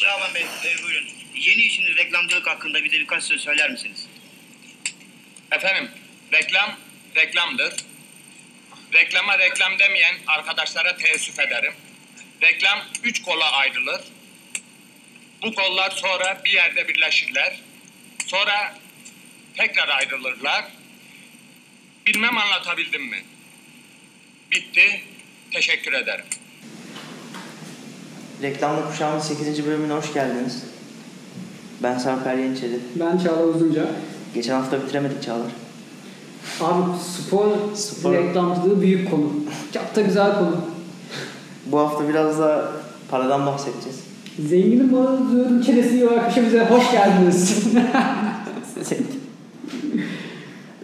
Şaban Bey, e, buyurun. Yeni işiniz reklamcılık hakkında bize birkaç söz söyler misiniz? Efendim, reklam reklamdır. Reklama reklam demeyen arkadaşlara teessüf ederim. Reklam üç kola ayrılır. Bu kollar sonra bir yerde birleşirler. Sonra tekrar ayrılırlar. Bilmem anlatabildim mi? Bitti. Teşekkür ederim. Reklamlı Kuşağı'nın 8. bölümüne hoş geldiniz. Ben Sarper Yeniçeri. Ben Çağla Uzunca. Geçen hafta bitiremedik Çağlar. Abi spor, Spor. reklamcılığı büyük konu. Çok da güzel konu. Bu hafta biraz da paradan bahsedeceğiz. Zenginin malı diyorum çenesini yorar köşemize hoş geldiniz.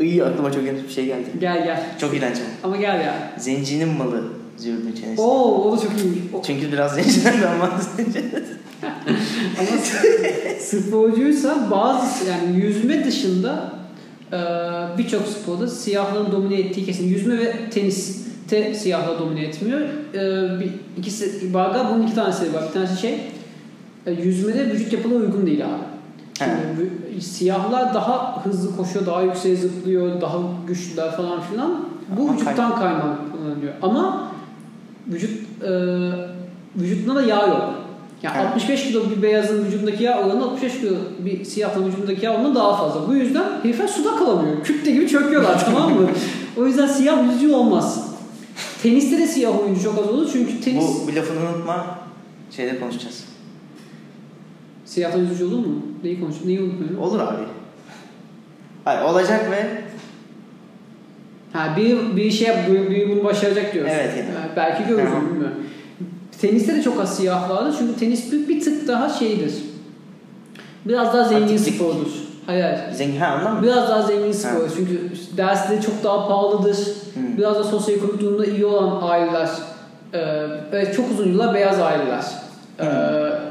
İyi aklıma çok yanlış bir şey geldi. gel gel. Çok eğlenceli. Ama gel ya. Zencinin malı zürdün çenesi. Oo o da çok. O- Çünkü biraz zenciler de ama sporcuysa bazı yani yüzme dışında e, birçok sporda siyahların domine ettiği kesin. Yüzme ve tenis te siyahlar domine etmiyor. E, bir, ikisi, galiba bunun iki tanesi var. Bir tanesi şey e, yüzmede vücut yapına uygun değil abi. Şimdi siyahlar daha hızlı koşuyor, daha yükseğe zıplıyor, daha güçlüler falan filan. Bu Ama vücuttan kaynaklanıyor. Ama vücut e, vücutunda da yağ yok. Yani Evet. 65 kilo bir beyazın vücudundaki yağ oranı 65 kilo bir siyahın vücudundaki yağ oranı daha fazla. Bu yüzden herifler suda kalamıyor. Kütle gibi çöküyorlar tamam mı? O yüzden siyah yüzücü olmaz. Teniste de siyah oyuncu çok az olur çünkü tenis... bu bir lafını unutma. Şeyde konuşacağız. Siyah yüzücü olur mu? Neyi konuşuyor? Neyi unutmuyorum? Olur abi. Hayır olacak ve Ha bir bir şey bir, bir bunu başaracak diyorsun. Evet, yani. Ha, belki görürüz Tamam. bilmiyorum. Teniste de çok az siyah vardı çünkü tenis bir, bir tık daha şeydir. Biraz daha zengin Atiklik. spordur. Hayır. zengin ha ondan mı? Biraz daha zengin spor çünkü dersleri çok daha pahalıdır. Hmm. Biraz da sosyoekonomik durumda iyi olan aileler, e, evet çok uzun yıllar beyaz aileler e,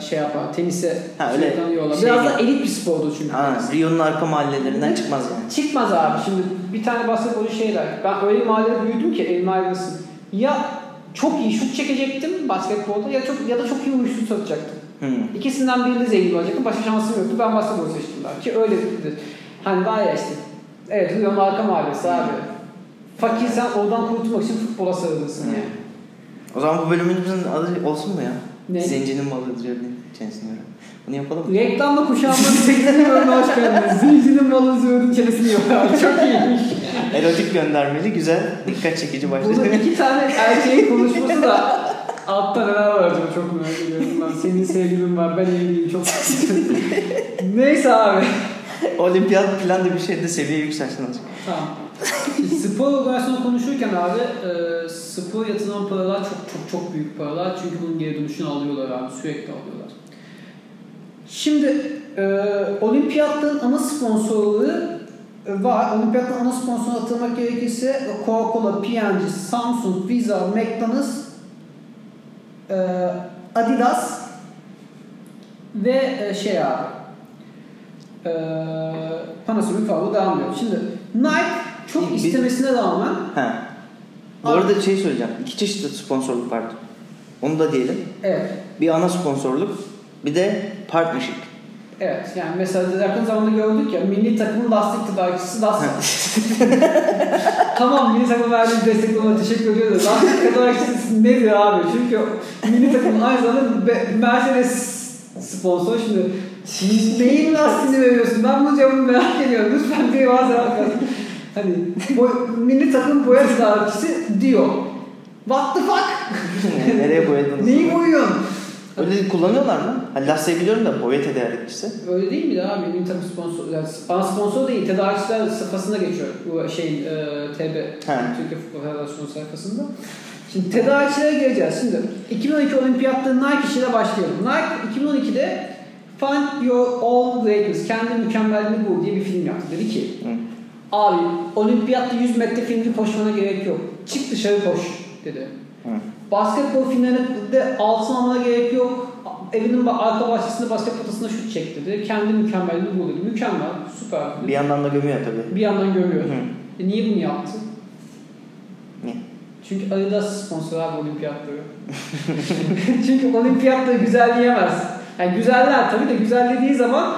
şey yapar, tenise Ha, öyle alıyorlar. şey Biraz da elit bir spordur çünkü. Ha. Rio'nun arka mahallelerinden çıkmaz yani. Çıkmaz abi. Şimdi bir tane basketbolcu şeyler. Ben öyle mahallede büyüdüm ki elim ayrılsın. Ya çok iyi şut çekecektim basketbolda ya çok ya da çok iyi uyuşturucu satacaktım. Hmm. İkisinden birini zengin olacaktım. Başka şansım yoktu. Ben basketbol seçtim ben. Ki öyledir. Hani var ya işte. Evet Rio'nun arka mahallesi abi. Fakirsen oradan kurtulmak için futbola sarılırsın yani. O zaman bu bölümümüzün adı olsun mu ya? Ne? Zencinin malı zürdün çenesini yorar. Bunu yapalım mı? Reklamla kuşağımın 8. bölümüne hoş geldiniz. Zincinin malı züğürdün çenesini abi. Çok iyiymiş. Erotik göndermeli, güzel, dikkat çekici başladı. Bunun iki tane erkeğin konuşması da altta neler var acaba çok merak ediyorum ben. Senin sevgilin var, ben evliyim çok. Neyse abi. Olimpiyat plan da bir şeyde seviye yükselsin azıcık. Tamam. Spor organizasyonu konuşurken abi e, spor yatırılan paralar çok çok çok büyük paralar. Çünkü bunun geri dönüşünü alıyorlar abi. Sürekli alıyorlar. Şimdi e, olimpiyatların ana sponsorluğu e, var. Olimpiyatların ana sponsorunu hatırlamak gerekirse Coca-Cola, P&G, Samsung, Visa, McDonald's, e, Adidas ve e, şey abi e, Panasonic falan devam ediyor. Şimdi Nike çok Bir- istemesine rağmen Ha. Bu Abi- arada şey söyleyeceğim. İki çeşit sponsorluk vardı. Onu da diyelim. evet Bir ana sponsorluk, bir de partnership. Evet yani mesela yakın zamanda gördük ya milli takımın lastik tedarikçisi lastik. tamam milli takım verdiği destek dolayı teşekkür ediyoruz. Lastik tedarikçisi nedir abi? Çünkü milli takımın aynı zamanda Be- Mercedes sponsor şimdi neyin lastiğini veriyorsun? Ben bu cevabını merak ediyorum. Lütfen bir varsa arkadaşlar. Hani boy, milli takım boya tedarikçisi diyor. What the fuck? Nereye boyadınız? Neyi boyuyorsun? Öyle kullanıyorlar mı? Ha, lastiği biliyorum da boya tedarikçisi. Öyle değil mi abi? Milli takım sponsor, yani ana sponsor değil, tedarikçiler safhasında geçiyor bu şeyin e, TB, He. Türkiye Futbol Federasyonu sayfasında. Şimdi tedarikçilere geleceğiz. Şimdi 2012 olimpiyatları Nike işiyle başlayalım. Nike 2012'de Find Your All Greatness, Kendi Mükemmelliğini Bul diye bir film yaptı. Dedi ki, Hı. Abi olimpiyatta 100 metre filmde koşmana gerek yok. Çık dışarı koş dedi. Hı. Basketbol filmlerinde altın almana gerek yok. Evinin arka bahçesinde basket potasına şut çek dedi. Kendi mükemmelliğini bul dedi. Mükemmel, süper. Bir yandan da gömüyor tabii. Bir yandan görüyor. Hı. E niye bunu yaptı? Niye? Çünkü Adidas sponsor abi olimpiyatları. Çünkü olimpiyatları güzelleyemez. Yani güzeller tabii de güzel dediği zaman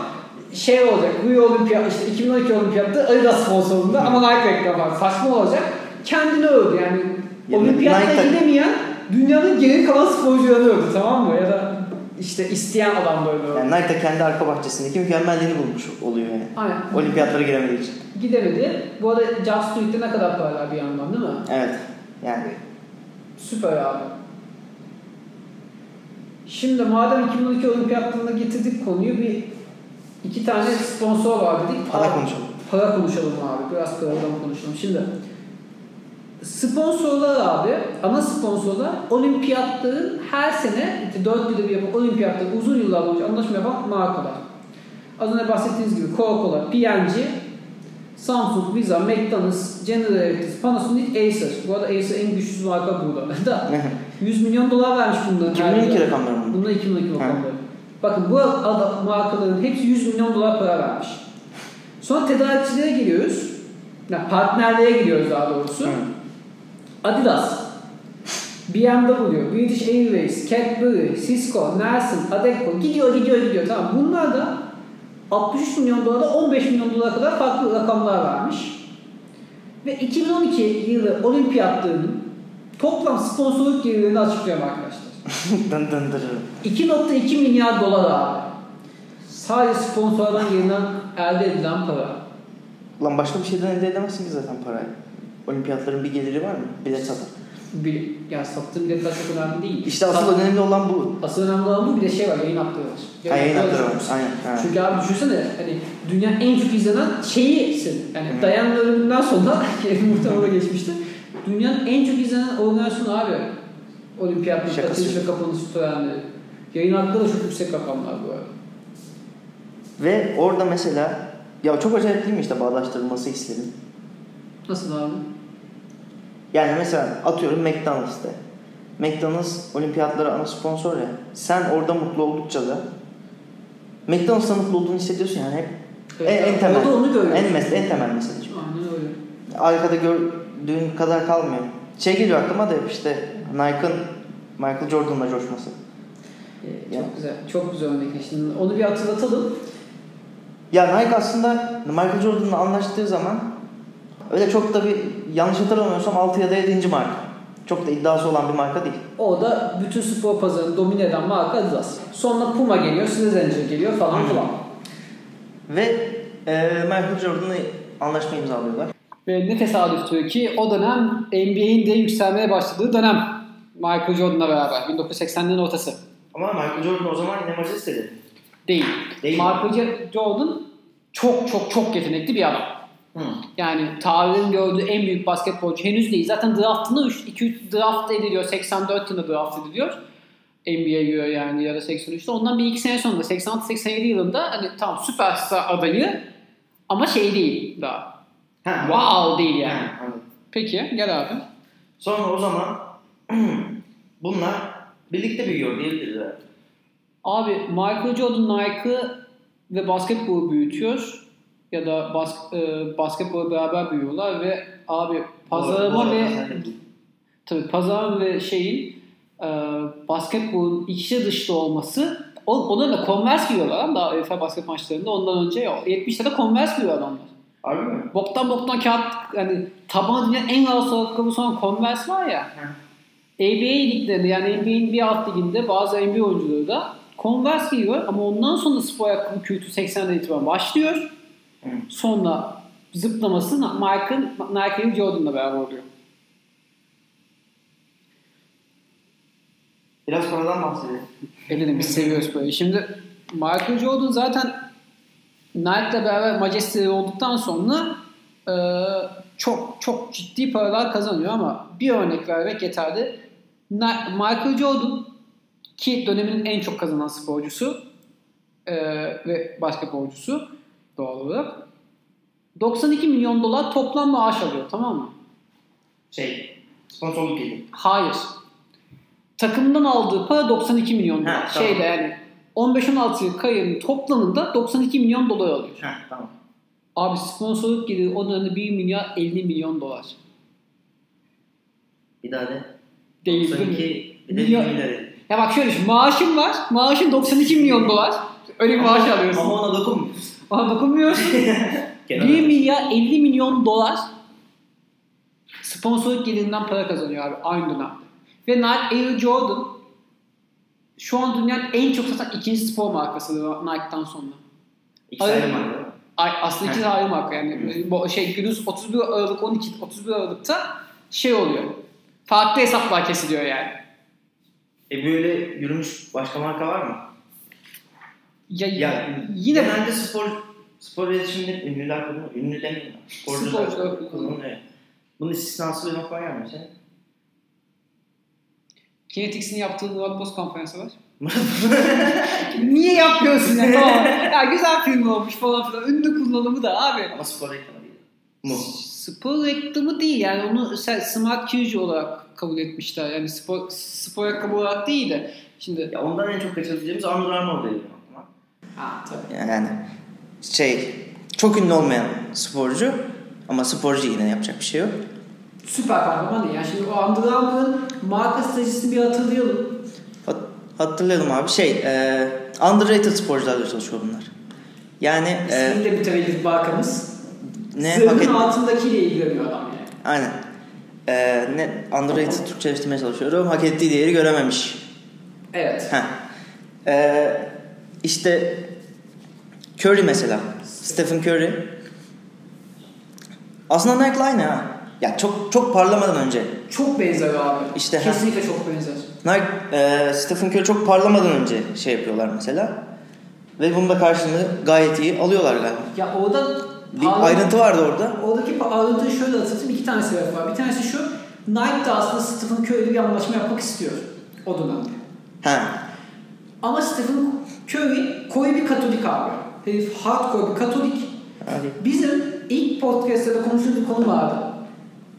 şey olacak. Rio Olimpiyat işte 2012 Olimpiyat'ta Adidas sponsorluğunda ama Nike reklamı var. Saçma olacak. Kendini övdü yani. Ya Olimpiyatla Nike- gidemeyen dünyanın geri kalan sporcularını övdü tamam mı? Ya da işte isteyen adam böyle övdü. Yani Nike de kendi arka bahçesindeki mükemmelliğini bulmuş oluyor yani. Aynen. Olimpiyatlara giremediği için. Gidemedi. Bu arada Just Do It'te ne kadar para var bir yandan değil mi? Evet. Yani Süper abi. Şimdi madem 2012 olimpiyatlarına getirdik konuyu bir iki tane sponsor var dedik. Para Abi, konuşalım. Para konuşalım abi. Biraz paradan konuşalım. Şimdi sponsorlar abi, ana sponsorlar olimpiyatların her sene işte 4 yılda bir yapan olimpiyatları uzun yıllar boyunca anlaşma yapan markalar. Az önce bahsettiğiniz gibi Coca-Cola, P&G, Samsung, Visa, McDonald's, General Electric, Panasonic, Acer. Bu arada Acer en güçsüz marka burada. Da 100 milyon dolar vermiş bunların. 2012 rakamları mı? Bunlar 2012 rakamları. Bakın bu ada- markaların hepsi 100 milyon dolar para vermiş. Sonra tedarikçilere geliyoruz. Yani partnerliğe geliyoruz daha doğrusu. Hı. Adidas, BMW, British Airways, Cadbury, Cisco, Nelson, Adecco gidiyor gidiyor gidiyor tamam. Bunlar da 63 milyon dolarda 15 milyon dolara kadar farklı rakamlar vermiş. Ve 2012 yılı olimpiyatlarının toplam sponsorluk gelirlerini arkadaşlar. Dın dın dın. 2.2 milyar dolar abi. Sadece sponsorlardan gelinden elde edilen para. Lan başka bir şeyden elde edemezsin ki zaten parayı. Olimpiyatların bir geliri var mı? Bilet satar. Bir, ya sattığım biletler çok önemli değil. İşte asıl Sat- önemli olan bu. Asıl önemli olan bu bir de şey var yayın hakları var. Ha, yayın hakları var. Aynen. aynen. Çünkü abi düşünsene hani dünya en çok izlenen şeyisin. Yani Hı. Dayan'ın ölümünden sonra muhtemelen geçmişti. Dünyanın en çok izlenen organizasyonu abi. Olimpiyat açılış ve kapanış törenleri. Yayın hakları da çok yüksek rakamlar bu arada. Ve orada mesela ya çok acayip değil mi işte bağdaştırılması istedim. Nasıl abi? Yani mesela atıyorum McDonald's'te. McDonald's olimpiyatlara ana sponsor ya. Sen orada mutlu oldukça da McDonald's'ta mutlu olduğunu hissediyorsun yani hep. Evet, en, en temel. onu görüyorsun. En, mes- en temel mesele. Aynen öyle. Arkada gördüğün kadar kalmıyor. Şey geliyor aklıma da hep işte Nike'ın Michael Jordan'la coşması. Ee, çok Ya. güzel. Çok güzel örnek. Şimdi onu bir hatırlatalım. Ya Nike aslında Michael Jordan'la anlaştığı zaman öyle çok da bir yanlış hatırlamıyorsam 6 ya da 7. marka. Çok da iddiası olan bir marka değil. O da bütün spor pazarını domine eden marka Adidas. Sonra Puma geliyor, Slzenger geliyor falan Hı. filan. Ve e, Michael Jordan'la anlaşma imzalıyorlar. Ve ne tesadüftür ki o dönem NBA'in de yükselmeye başladığı dönem. Michael Jordan'la beraber 1980'lerin ortası. Ama Michael Jordan o zaman yine majesteli. Değil. Değil. Michael Jordan çok çok çok yetenekli bir adam. Hı. Yani tarihin gördüğü en büyük basketbolcu henüz değil. Zaten draftında 2-3 draft ediliyor. 84 yılında draft ediliyor. NBA'ye göre yani ya da 83'te. Ondan bir iki sene sonra 86-87 yılında hani tam süperstar adayı ama şey değil daha. Ha. Wow değil yani. Ha. Peki gel abi. Sonra o zaman bunlar birlikte büyüyor diyebiliriz. herhalde. Abi Michael Jordan Nike'ı ve basketbolu büyütüyor ya da bas, e, basketbolu beraber büyüyorlar ve abi pazarlama ve tabii pazarlama ve şeyin e, basketbolun içi dışta olması o, onların da Converse giyiyorlar ama daha UEFA basket maçlarında ondan önce yok. 70'te de Converse giyiyor adamlar. Harbi mi? Boktan boktan kağıt yani tabanı en ağır ayakkabı sonra Converse var ya. ABA liglerinde yani NBA'in bir alt liginde bazı NBA oyuncuları da Converse giyiyor ama ondan sonra spor ayakkabı kültürü 80'den itibaren başlıyor. Sonra zıplaması Nike'ın Jordan'la beraber oluyor. Biraz paradan bahsedelim. Elini biz seviyoruz böyle. Şimdi Michael Jordan zaten Nike'la beraber Majesty olduktan sonra e, çok çok ciddi paralar kazanıyor ama bir örnek vermek yeterli. Michael Jordan ki döneminin en çok kazanan sporcusu e, ve basketbolcusu doğal olarak 92 milyon dolar toplam maaş alıyor tamam mı? Şey, sponsorluk geliyor. Hayır. Takımdan aldığı para 92 milyon dolar. Ha, tamam. Şeyde yani 15-16 yıl kariyerinin toplamında 92 milyon dolar alıyor. Ha, tamam. Abi sponsorluk geliri o dönemde 1 milyar 50 milyon dolar. Bir daha de. Değil değil mi? Sanki bir de Milyon- bir milyar edin. Ya bak şöyle düşün. Maaşım var. Maaşım 92 milyon dolar. Öyle bir maaş alıyorsun. Ama ona dokunmuyorsun. Ona dokunmuyorsun. 1 milyar 50 milyon dolar sponsorluk gelirinden para kazanıyor abi aynı dönemde. Ve Nike Air Jordan şu an dünyanın en çok satan ikinci spor markası Nike'dan sonra. İkisi ayrı Ay- marka. Ay, aslında iki ayrı marka yani. Bu şey günümüz 31 Aralık 12 31 Aralık'ta şey oluyor. Farklı hesaplar kesiliyor yani. E böyle yürümüş başka marka var mı? Ya, Ya yine genelde spor spor iletişiminde ünlüler kullanıyor. Ünlü demeyin. Sporcular Sporcular kullanıyor. Bunun istisnası bir nokta gelmiyor senin. Kinetics'in yaptığı Murat Boz kampanyası var. Niye yapıyorsun ya? Tamam. ya güzel film olmuş falan filan. Ünlü kullanımı da abi. Ama spor reklamı değil. Mu? Spor reklamı değil yani onu smart casual olarak kabul etmişler. Yani spor, spor ayakkabı olarak değil de. Şimdi Ya ondan en çok kaçabileceğimiz Under Armour geliyor aklıma. ha tabii. Yani şey çok ünlü olmayan sporcu ama sporcu yine yapacak bir şey yok. Süper kahraman değil. Yani şimdi o Under Armour'ın marka stratejisini bir hatırlayalım. Hat- Hatırlayalım abi şey e, underrated sporcularla çalışıyor bunlar. Yani e, İsmiyle mütevellit markamız. Ne hak et- Zırhın altındakiyle ilgileniyor adam yani. Aynen. E, ne underrated Türkçeleştirmeye çalışıyorum. Hak ettiği değeri görememiş. Evet. Heh. E, işte Curry mesela. Stephen Curry. Aslında Nike'la aynı ha. Ya çok çok parlamadan önce Çok benzer abi. İşte, ha. Kesinlikle çok benzer. Nike, e, Stephen Curry çok parlamadan önce şey yapıyorlar mesela. Ve bunun da karşılığını gayet iyi alıyorlar galiba. Ya orada Bir ayrıntı vardı orada. Oradaki ayrıntıyı şöyle atlatayım. İki tane sebep var. Bir tanesi şu. Nike de aslında Stephen Curry'le bir anlaşma yapmak istiyor. O dönemde. Ha. Ama Stephen Curry koyu bir katolik abi. Herif hardcore bir katolik. Hadi. Bizim ilk podcast'ta da konuştuğumuz konu vardı.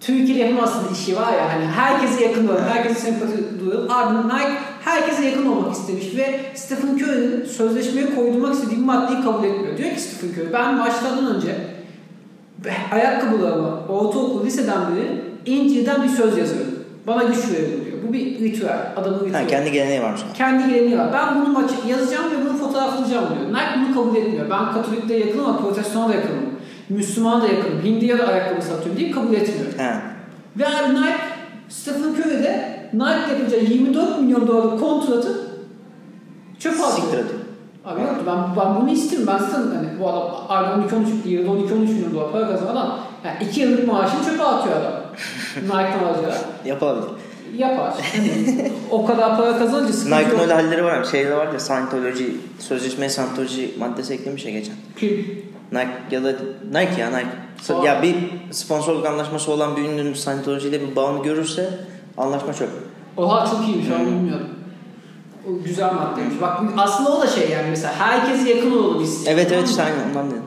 Türkiye'de yapamazsın işi var ya hani herkese yakın olalım, herkese sempati duyalım. Abi Nike herkese yakın olmak istemiş ve Stephen Curry'nin sözleşmeye koydurmak istediği bir maddeyi kabul etmiyor. Diyor ki Stephen Curry ben maçlardan önce ayakkabılarıma ortaokul liseden beri İncil'den bir söz yazıyorum. Bana güç verin diyor. Bu bir ritüel. Adamın ritüeli. Ha, kendi geleneği varmış. Kendi geleneği var. Ben bunu maçı yazacağım ve bunu fotoğraflayacağım diyor. Nike bunu kabul etmiyor. Ben Katolik'te yakınım ama Protestan'a da yakınım. Müslüman da yakınım. Hindi'ye de ayakkabı satıyorum diye kabul etmiyor. Ha. Ve abi Nike, Stephen Curry'de Nike yapacağı 24 milyon dolarlık kontratı çöpe atıyor. Siktir atıyor. Abi yok ben, ben bunu istiyorum. Ben zaten hani bu adam ayda 12 13 yılda 12 13 milyon dolar para kazanan adam. Yani 2 yıllık maaşını çöpe atıyor adam. Nike'dan alacağı. Yapabilir. Yapar. Hani o kadar para kazanınca sıkıntı Nike'ın öyle halleri var. Şeyde var ya Scientology, sözleşmeye Scientology maddesi eklemiş ya geçen. Kim? Nike ya da Nike ya Nike. Aa. Ya bir sponsorluk anlaşması olan bir ünlünün Scientology ile bir bağını görürse anlaşma çöp. Oha çok iyiymiş ben bilmiyordum. O güzel maddeymiş. Bak aslında o da şey yani mesela herkese yakın olalım istiyor. Evet evet işte aynen ondan dedim.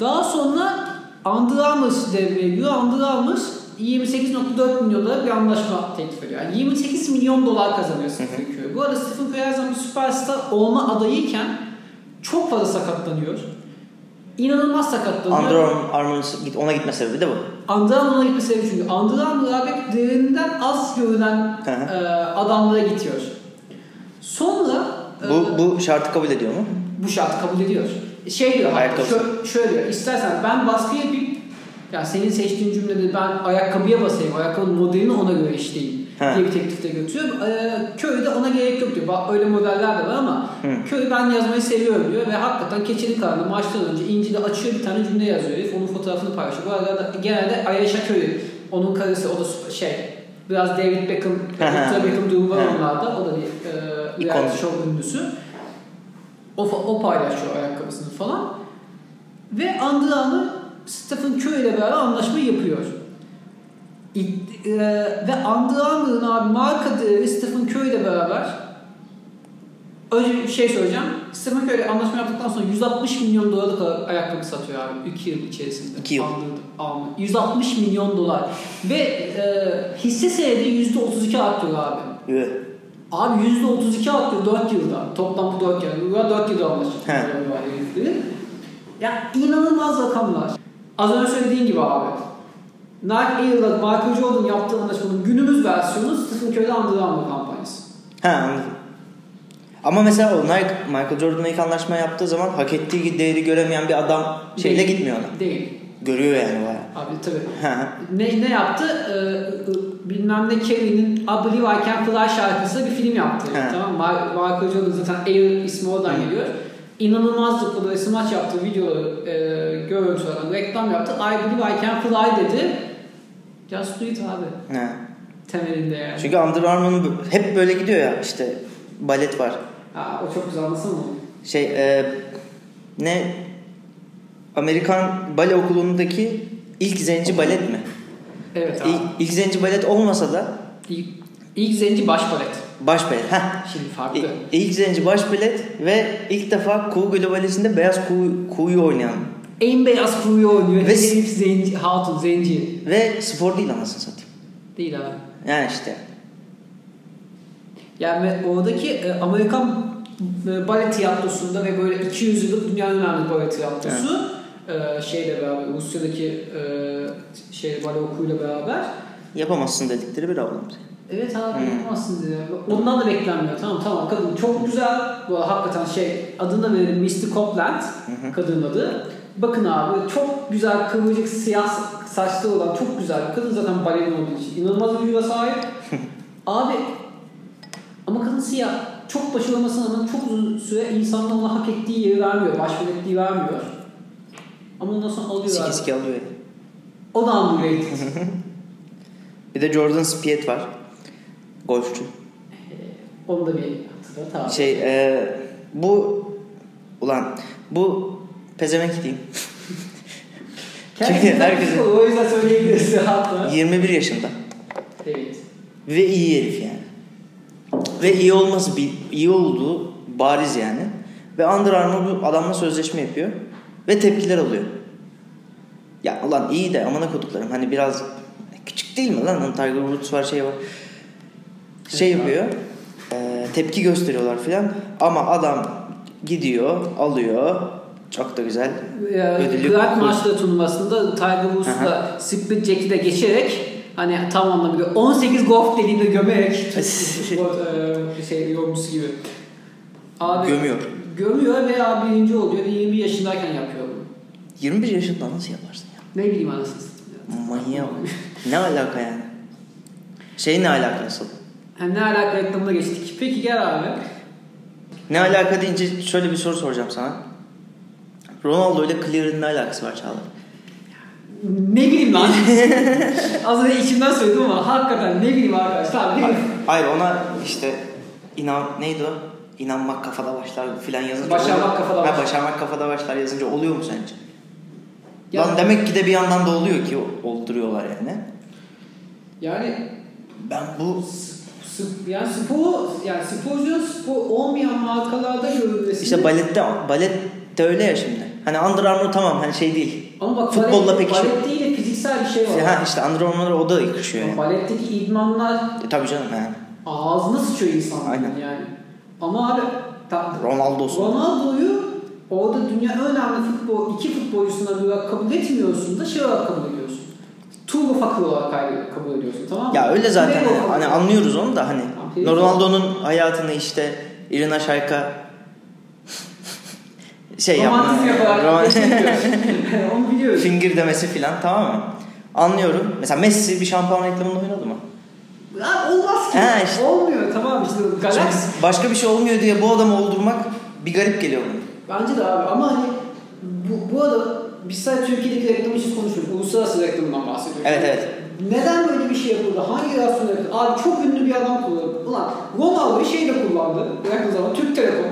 Daha sonra Under Armour devreye giriyor. Under Armour 28.4 milyon dolar bir anlaşma teklif ediyor. Yani 28 milyon dolar kazanıyor Stephen Curry. Bu arada Stephen Curry her zaman süperstar olma adayıyken çok fazla sakatlanıyor. İnanılmaz sakatlanıyor. Under Armour'un git ona gitme sebebi de bu. Under Armour'a gitme sebebi çünkü Armour abi değerinden az görülen e, adamlara gidiyor. Sonra e, Bu bu şartı kabul ediyor mu? bu şartı kabul ediyor. Şey diyor, şö- şöyle diyor, istersen ben baskı yapayım, yani senin seçtiğin cümlede ben ayakkabıya basayım, ayakkabının modelini ona göre işleyeyim He. diye bir teklifte götürüyor. Ee, köyde ona gerek yok diyor. Bak öyle modeller de var ama Hı. köy ben yazmayı seviyorum diyor ve hakikaten keçeli karnı maçtan önce İncil'i açıyor bir tane cümle yazıyor. Herif onun fotoğrafını paylaşıyor. Bu arada genelde Ayşe Köyü, onun karısı o da süper- şey biraz David Beckham. Victor Beckham durumu var onlarda. O da bir e, reality show ünlüsü. O, o paylaşıyor ayakkabısını falan. Ve Armour Stephen Curry ile beraber anlaşma yapıyor. E, ve Under Armour'ın abi marka değeri Stephen Curry ile beraber önce şey söyleyeceğim. Stephen Curry anlaşma yaptıktan sonra 160 milyon dolarlık ayakkabı satıyor abi 2 yıl içerisinde. İki yıl. Under Armour. 160 milyon dolar. Ve e, hisse senedi %32 artıyor abi. Üh. Abi %32 artıyor 4 yılda. Toplam bu 4 yıl. Bu 4 yılda anlaştık. He. Ya inanılmaz rakamlar. Az önce söylediğin gibi abi. Nike Air'la Michael Jordan yaptığı anlaşmanın günümüz versiyonu Stephen Curry'de Under Armour kampanyası. Ha anladım. Ama mesela o Nike, Michael Jordan'la ilk anlaşma yaptığı zaman hak ettiği değeri göremeyen bir adam şeyle Değil. gitmiyor ona. Değil. Görüyor yani bayağı. Abi tabii. Ne, ne yaptı? Ee, bilmem ne Kerry'nin I Believe I Can Fly şarkısıyla bir film yaptı. He. Tamam mı? Mar- Michael Jordan zaten Air ismi oradan geliyor. İnanılmaz böyle smaç yaptığı videoları e, görüntüler, reklam yaptı. I Believe I Can Fly dedi. Do it abi. Hı. Temelinde yani. Çünkü Under Armour'un hep böyle gidiyor ya işte balet var. Ha, o çok güzel anlasana onu. Şey e, ne Amerikan bale okulundaki ilk zenci balet mi? Evet abi. İlk, ilk zenci balet olmasa da İlk, ilk zenci baş balet. baş balet. Heh. Şimdi farklı. İlk, ilk zenci baş balet ve ilk defa Kuğu Globalesi'nde beyaz kuğu, kuğuyu oynayan. En beyaz kuyu oynuyor. Ve- herif zenci, hatun, zenci. Ve spor değil anasını satayım. Değil abi. Yani işte. Yani oradaki e, Amerikan e, balet tiyatrosunda ve böyle 200 yıllık dünyanın önemli balet tiyatrosu e, şeyle beraber Rusya'daki e, şey bale okuluyla beraber Yapamazsın dedikleri bir ablam. Evet abi Hmm. yapamazsın diye. Ondan da beklenmiyor. Tamam tamam kadın çok güzel. Bu hakikaten şey adını verelim Misty Copeland kadının adı. Bakın abi çok güzel kıvırcık siyah saçlı olan çok güzel kadın zaten balerin olduğu için. inanılmaz bir vücuda sahip. abi ama kadın siyah. Çok başarılı olmasına rağmen çok uzun süre insanlar ona hak ettiği yeri vermiyor. Başvuru ettiği vermiyor. Ama ondan sonra alıyor Siki siki alıyor. O da underrated. Bir de Jordan Spieth var. Golfçü. Onu da bir hatırlat abi. Şey e, bu ulan bu pezevenk diyeyim. Kendisi herkesin- o yüzden söyleyebilirsin hatta. 21 yaşında. Evet. Ve iyi herif yani. Ve iyi olması bir iyi olduğu bariz yani. Ve Under Armour bu adamla sözleşme yapıyor. Ve tepkiler alıyor. Ya ulan iyi de amına koduklarım hani biraz küçük değil mi lan? Tiger Woods var şey var. Şey Evet, yapıyor. e, tepki gösteriyorlar filan. Ama adam gidiyor, alıyor. Çok da güzel. Ödülü- Grand Master turnuvasında Tiger Woods'la Split Jack'i de geçerek hani tam anlamıyla 18 golf dediğinde gömerek e, şey yorumcusu gibi. Abi, Gömüyor. Gömüyor veya birinci oluyor ve 21 yaşındayken yapıyor bunu. 21 yaşında nasıl yaparsın ya? Ne bileyim anasını. Manyak. ne alaka yani? Şey ne alaka asıl? Yani ne alaka reklamına geçtik. Peki gel abi. Ne alaka deyince şöyle bir soru soracağım sana. Ronaldo ile Clear'ın ne alakası var Çağlar? Ne bileyim lan. Az önce içimden söyledim ama hakikaten ne bileyim arkadaşlar. Ne bileyim. Hayır ona işte inan neydi o? İnanmak kafada başlar filan yazınca Başarmak oluyor. kafada ha, başlar. başarmak kafada başlar yazınca oluyor mu sence? Ya- Lan demek ki de bir yandan da oluyor ki olduruyorlar yani. Yani Ben bu yani spor yani sporcunun spor olmayan markalarda görülmesi işte balette balet de öyle ya şimdi. Hani Under Armour tamam hani şey değil. ama bak futbolla balet, pek işi- balet değil de fiziksel bir şey var. Ha işte Under Armour'a o da yakışıyor yani. Baletteki idmanlar E, tabii canım yani. ağzına sıçıyor insanların Aynen. yani. Ama abi ta, Ronaldo'su. Ronaldo'yu orada dünya önemli futbol iki futbolcusuna olarak kabul etmiyorsun da şey olarak kabul ediyorsun. Turbo fakir olarak kay- kabul ediyorsun tamam mı? Ya öyle zaten hani, hani anlıyoruz onu da hani Ronaldo'nun hayatını işte Irina Shayka şey Romantizm yapma. yaparak Roman- geçemiyor. Onu biliyoruz. finger demesi filan tamam mı? Anlıyorum. Mesela Messi bir şampuan reklamında oynadı mı? Ya olmaz ki. Ha, işte. Olmuyor tamam işte. Galax başka bir şey olmuyor diye bu adamı oldurmak bir garip geliyor bana. Bence de abi ama hani bu, bu arada biz sadece Türkiye'deki reklam için konuşmuyoruz. Uluslararası reklamından bahsediyoruz. Evet, evet. Neden böyle bir şey yapıldı? Hangi yapıldı? Abi çok ünlü bir adam kullandı. Ulan Ronaldo'yu şey de kullandı. Yakın zaman Türk Telekom.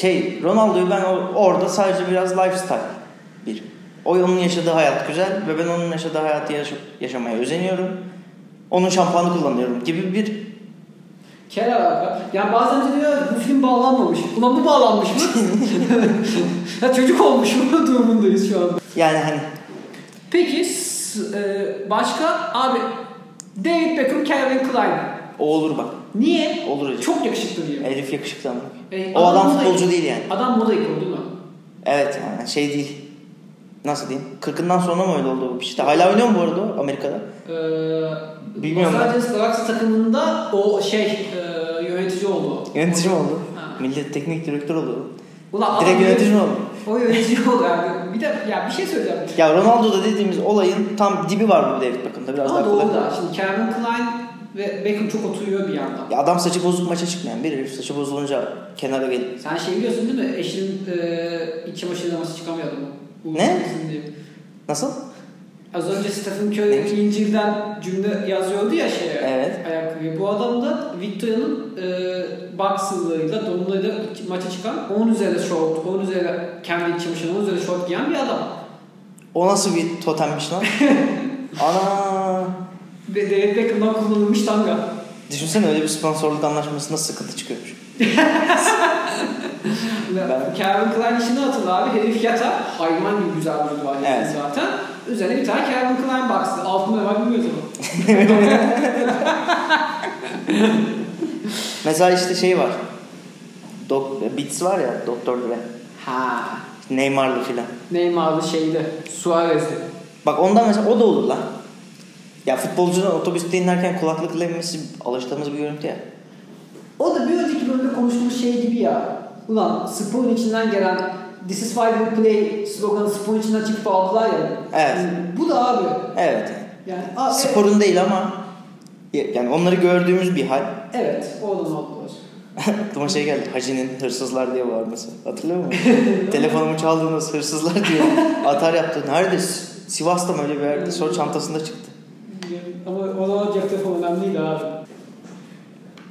Şey Ronaldo'yu ben orada sadece biraz lifestyle bir. O onun yaşadığı hayat güzel ve ben onun yaşadığı hayatı yaşa- yaşamaya özeniyorum. Onun şampuanı kullanıyorum gibi bir Kel alaka. Yani bazen diyor bu film bağlanmamış. Ulan bu bağlanmış mı? ya çocuk olmuş mu durumundayız şu anda. yani hani Peki s- e, başka abi David Beckham, Calvin Klein. o olur bak. Niye? Olur hocam. Çok yakışıklı diye. Herif yakışıklı ama. E, o adam futbolcu değil yani. Adam moda ikonu değil mi? Evet yani şey değil. Nasıl diyeyim? Kırkından sonra mı öyle oldu? İşte hala oynuyor mu bu arada Amerika'da? Ee, Bilmiyorum Los. Angeles Galaxy takımında o şey e, yönetici oldu. Yönetici mi oldu? Ha. Millet teknik direktör oluyor. Ulan Direkt yönetici mi oldu? O yönetici oldu yani. Bir de ya bir şey söyleyeceğim. Ya Ronaldo'da dediğimiz olayın tam dibi var bu David Beckham'da. Biraz Ama daha kolay. doğru da. Şimdi Calvin Klein ve Beckham çok oturuyor bir yandan. Ya adam saçı bozuk maça çıkmayan bir herif saçı bozulunca kenara gelip. Sen şey biliyorsun değil mi? Eşinin e, iç çamaşırıyla masaya çıkamıyor adamı. Ne? Nasıl? Az önce Stephen Curry İncil'den cümle yazıyordu ya şeye. Evet. Ayakkabıya. Bu adam da Victoria'nın e, boxer'larıyla, donlarıyla maça çıkan 10 üzerinde short, 10 üzerinde kendi iç çamaşırı, 10 üzerinde short giyen bir adam. O nasıl bir totemmiş lan? Ana. Ve David Beckham'dan kullanılmış tanga. Düşünsene öyle bir sponsorluk anlaşmasında sıkıntı çıkıyormuş. Ben... Calvin Klein işini hatırla abi. Herif yatar. Hayvan gibi güzel bir var Evet. zaten. Üzerine bir tane Calvin Klein boxer. Altında ne var bilmiyoruz ama. Mesela işte şey var. Dok Beats var ya Doktor Dre. Ha. Neymar'lı filan. Neymar'lı şeydi. Suarez'di. Bak ondan mesela o da olur lan. Ya futbolcunun otobüste inerken kulaklıkla inmesi alıştığımız bir görüntü ya. O da bir önceki bölümde konuştuğumuz şey gibi ya. Ulan sporun içinden gelen This is why we play sloganı sporun içinden çıkıp aldılar ya. Evet. Yani bu da abi. Evet. Yani a- Sporun değil ama yani onları gördüğümüz bir hal. Evet. Oradan aldılar. Aklıma şey geldi. Hacı'nın hırsızlar diye bağırması. Hatırlıyor musun? Telefonumu çaldınız hırsızlar diye atar yaptı. Nerede? Sivas'ta mı öyle bir yerde? Sonra çantasında çıktı. Ama o zaman cep telefonu önemliydi abi.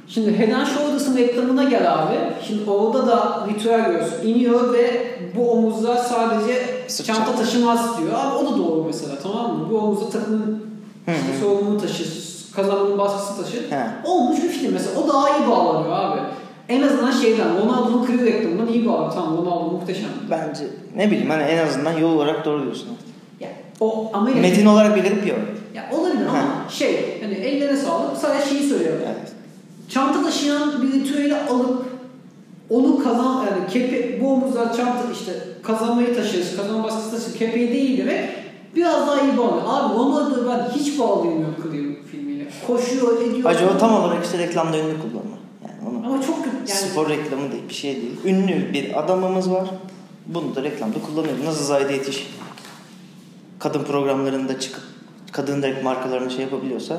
Şimdi Head and Shoulders'ın reklamına gel abi. Şimdi orada da ritüel görüyorsun. İniyor ve bu omuzlar sadece Sırt çanta çanta. taşımaz diyor. Abi o da doğru mesela tamam mı? Bu omuzda takımın işte sorumluluğu taşır, kazanmanın baskısı taşır. He. Olmuş bir film mesela. O daha iyi bağlanıyor abi. En azından şeyden, Ronaldo'nun kri reklamından iyi bağlanıyor. Tamam Ronaldo muhteşem. Bence ne bileyim hani en azından yol olarak doğru diyorsun. Ya, o Amerika... Metin olarak bir garip ya. Ya ama şey, hani ellerine sağlık sadece şeyi söylüyorum. Evet. Çanta taşıyan bir ritüeli alıp onu kazan yani kepe bu omuzlar çanta işte kazanmayı taşır, kazanma baskısı taşır, kepeği değil ve biraz daha iyi bağlıyor. Abi Ronaldo'yu ben hiç bağlayamıyorum Clear filmiyle. Koşuyor, ediyor. O tam olarak işte reklamda ünlü kullanma. Yani onu Ama çok yani. spor reklamı değil bir şey değil. Ünlü bir adamımız var. Bunu da reklamda kullanıyor. Nasıl Zahide Yetiş kadın programlarında çıkıp kadın direkt markalarını şey yapabiliyorsa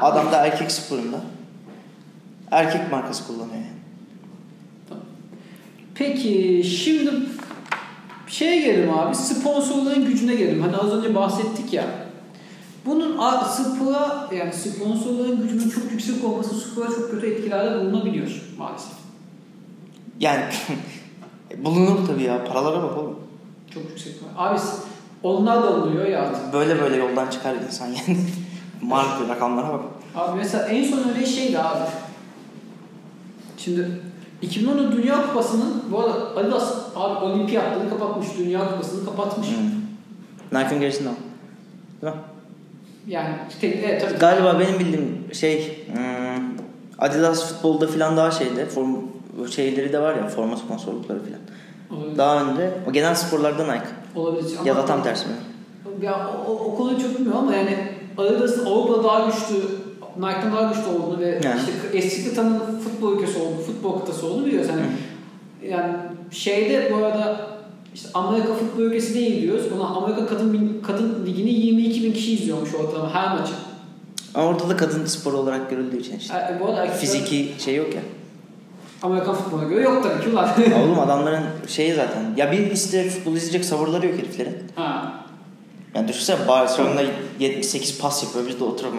adam da erkek sporunda erkek markası kullanıyor yani. Peki şimdi şeye gelelim abi sponsorların gücüne gelelim. Hani az önce bahsettik ya. Bunun spora yani sponsorların gücünün çok yüksek olması spora çok kötü etkilerde bulunabiliyor maalesef. Yani bulunur tabii ya. Paralara bak oğlum. Çok yüksek. Abi onlar da oluyor ya artık. Böyle böyle yoldan çıkar insan yani. Marka rakamlara bak. Abi mesela en son öyle şeydi abi. Şimdi 2010 Dünya Kupası'nın bu arada Adidas abi olimpiyatları kapatmış. Dünya Kupası'nı kapatmış. Hmm. Nike'ın gerisinde o. Değil mi? Yani tek, evet tabii. Galiba benim bildiğim şey hmm, Adidas futbolda falan daha şeyde form şeyleri de var ya forma sponsorlukları falan. Olabilir. Daha önde o genel sporlarda Nike Olabilir. ya Ama- da tam tersi mi? Ya o, o, konuyu çok bilmiyorum ama yani Adidas'ın Avrupa'da daha güçlü, Nike'dan daha güçlü olduğunu ve Yani. işte eski kıtanın futbol ülkesi olduğunu, futbol kıtası olduğunu biliyoruz. Yani, yani şeyde bu arada işte Amerika futbol ülkesi değil diyoruz. Buna Amerika kadın kadın ligini 22 bin kişi izliyormuş ortalama her maçı. Ama orada da kadın sporu olarak görüldüğü için işte. E, bu arada erkekler Fiziki şey yok ya. Amerikan futboluna göre yok tabii ki ulan. Oğlum adamların şeyi zaten. Ya bir işte futbol izleyecek sabırları yok heriflerin. ha. Yani düşünsene Barcelona 78 pas yapıyor biz de oturup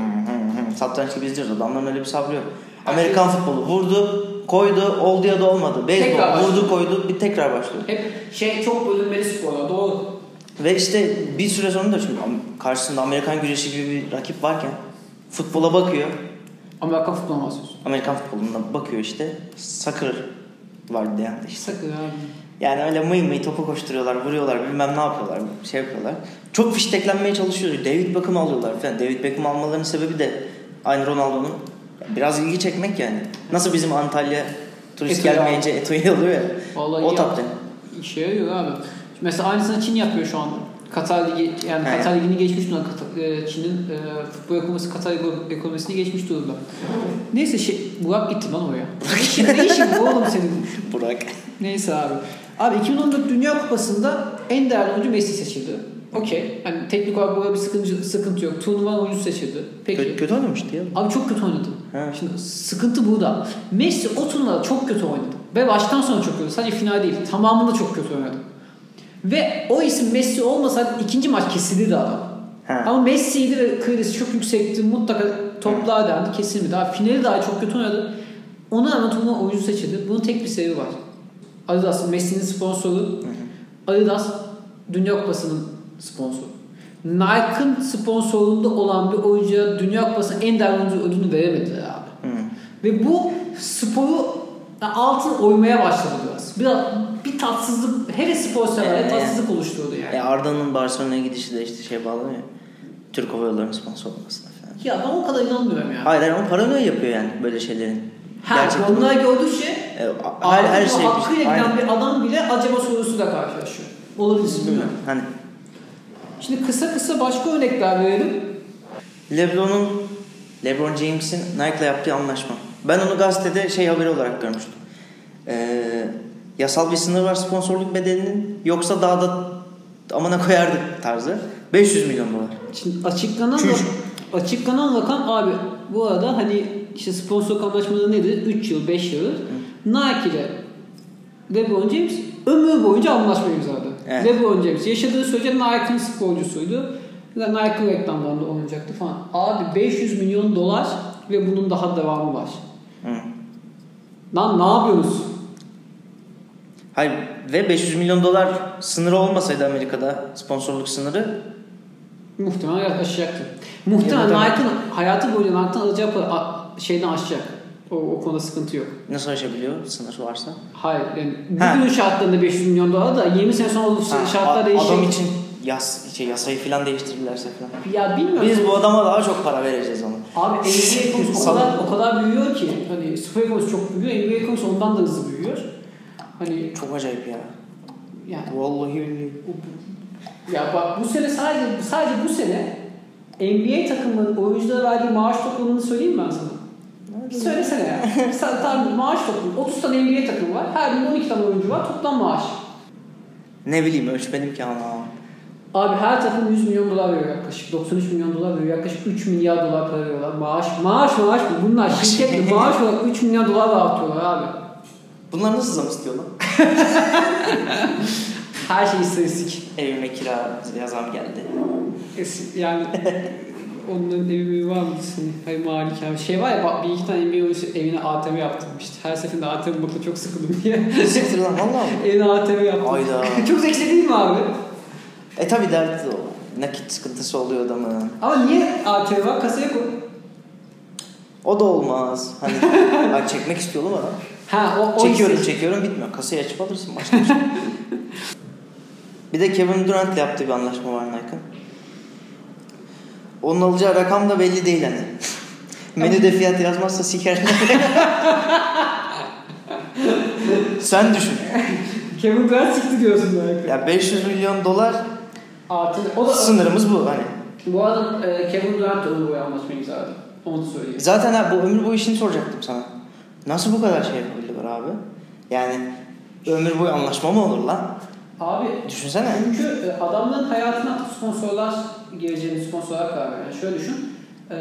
satranç gibi izliyoruz. Adamların öyle bir sabrı yok. Amerikan futbolu vurdu, koydu, oldu ya da olmadı. Beyzbol vurdu, koydu, bir tekrar başlıyor. Hep şey çok bölünmeli sporlar doğru. Ve işte bir süre sonra da şimdi Am- karşısında Amerikan güreşi gibi bir rakip varken futbola bakıyor. Amerikan futboluna bahsediyorsun. Amerikan futboluna bakıyor işte. Sakır var diye yani işte. Sakın abi. Yani öyle mıy mıy topu koşturuyorlar, vuruyorlar, bilmem ne yapıyorlar, şey yapıyorlar. Çok fişteklenmeye çalışıyor. David Beckham alıyorlar falan. David Beckham almalarının sebebi de aynı Ronaldo'nun biraz ilgi çekmek yani. Nasıl bizim Antalya turist Eto'yu gelmeyince Eto'yu alıyor ya. Vallahi o yaptı. İşe yarıyor abi. Mesela aynısını Çin yapıyor şu anda. Katar Ligi yani He. Katar Ligi'ni geçmiş durumda. E, Çin'in e, futbol ekonomisi Katar ekonomisini geçmiş durumda. Neyse şey Burak gitti lan oraya. Ne işin, ne işin bu oğlum senin? Burak. Neyse abi. Abi 2014 Dünya Kupası'nda en değerli oyuncu Messi seçildi. Okey. Yani teknik olarak burada bir sıkıntı, sıkıntı yok. Turnuva oyuncusu seçildi. Peki. Kötü, kötü oynamıştı ya. Abi çok kötü oynadı. He. Şimdi sıkıntı burada. Messi o turnuvada çok kötü oynadı. Ve baştan sona çok kötü. Sadece final değil. Tamamında çok kötü oynadı. Ve o isim Messi olmasaydı ikinci maç kesilirdi adam. He. Ama Messi'ydi ve kredisi çok yüksekti. Mutlaka toplar derdi kesilmedi. Abi finali daha çok kötü oynadı. Ona rağmen turnuva oyuncu seçildi. Bunun tek bir sebebi var. Adidas Messi'nin sponsoru. Adidas Dünya Kupası'nın sponsoru. Nike'ın sponsorluğunda olan bir oyuncuya Dünya Kupası'nın en değerli oyuncu ödülünü veremediler abi. Hı. Ve bu sporu altın oymaya başladı biraz. Biraz bir tatsızlık, hele spor severlere Evet, tatsızlık oluşturdu yani. E Arda'nın Barcelona'ya gidişi de işte şey bağlanıyor ya. Türk Hava Yolları'nın sponsor olmasına falan. Ya ben o kadar inanmıyorum ya. Hayır ama paranoya yapıyor yani böyle şeylerin. Ha, bunlar gördükçe E, her, her şey. hakkıyla giden Aynen. bir adam bile acaba sorusuyla karşılaşıyor. Olabilir bilmiyorum. Hani Şimdi kısa kısa başka örnekler verelim. LeBron'un LeBron James'in Nike'la yaptığı anlaşma. Ben onu gazetede şey haberi olarak görmüştüm. Ee, yasal bir sınır var sponsorluk bedelinin yoksa daha da amına koyardık tarzı. 500 milyon dolar. Şimdi açıklanan Çüş. açıklanan rakam abi bu arada hani işte sponsor anlaşmaları nedir? 3 yıl, 5 yıl. Nike ile LeBron James ömür boyunca anlaşma imzaladı. Evet. LeBron James yaşadığı sürece Nike'ın sporcusuydu. Ve Nike'ın reklamlarında oynayacaktı falan. Abi 500 milyon dolar ve bunun daha devamı var. Hı. Lan ne yapıyorsunuz? Hayır ve 500 milyon dolar sınırı olmasaydı Amerika'da sponsorluk sınırı Muhtemelen aşacaktı. Muhtemelen Nike'ın hayatı boyunca Nike'ın alacağı para şeyden aşacak. O, o konuda sıkıntı yok. nasıl aşabiliyor sınır varsa? Hayır yani Ha. bugün şartlarında 500 milyon dolar da 20 sene sonra olursa Ha, şartlar değişecek. Adam için yas, şey, yasayı falan değiştirirlerse falan. Ya bilmiyorum. Biz bu adama daha çok para vereceğiz onu. Abi NBA ekonomisi o kadar, o kadar büyüyor ki hani ekonomisi çok büyüyor. NBA ekonomisi ondan da hızlı büyüyor. Hani Çok acayip ya. yani Vallahi billahi. ya bak bu sene sadece sadece bu sene NBA takımının oyunculara verdiği maaş toplamını söyleyeyim mi ben sana? Bir söylesene ya. Sen tamam maaş toplamı. 30 tane NBA takımı var. Her birinde 12 tane oyuncu var. Toplam maaş. Ne bileyim ölçmedim ki ama. Abi her takım 100 milyon dolar veriyor yaklaşık. 93 milyon dolar veriyor. Yaklaşık 3 milyar dolar para veriyorlar. Maaş, maaş, maaş. Bunlar şirketle maaş olarak 3 milyar dolar dağıtıyorlar abi. Bunlar nasıl zam istiyor lan? Her şey istatistik. Evime kira yazam geldi. Yani onların evi var mı senin? Hayır malik abi. Şey var ya bir iki tane NBA oyuncusu evine ATM yaptırmıştı. Her seferinde ATM bakıp çok sıkıldım diye. Siktir lan valla mı? evine ATM yaptım. Hayda. çok zeki değil mi abi? E tabi derdi o. Nakit sıkıntısı oluyor adamın. Ama niye ATM var? Kasaya koy. O da olmaz. Hani bak çekmek istiyor adam. Ha o, o Çekiyorum hisse- çekiyorum bitmiyor. Kasayı açıp alırsın başka bir şey. bir de Kevin Durant'le yaptığı bir anlaşma var Nike'ın. Onun alacağı rakam da belli değil hani. Menüde fiyat yazmazsa siker. Sen düşün. Kevin Durant çıktı diyorsun belki. Ya 500 milyon dolar ATM. O da sınırımız bu hani. Bu adam e, Kevin Durant da ömür boyu anlaşma imzaladı. Onu söyleyeyim. Zaten ha, bu ömür boyu işini soracaktım sana. Nasıl bu kadar şey yapabiliyorlar abi? Yani ömür boyu anlaşma mı olur lan? Abi Düşünsene. çünkü e, adamların hayatına sponsorlar gireceğini sponsorlar karar veriyor. Yani şöyle düşün. E,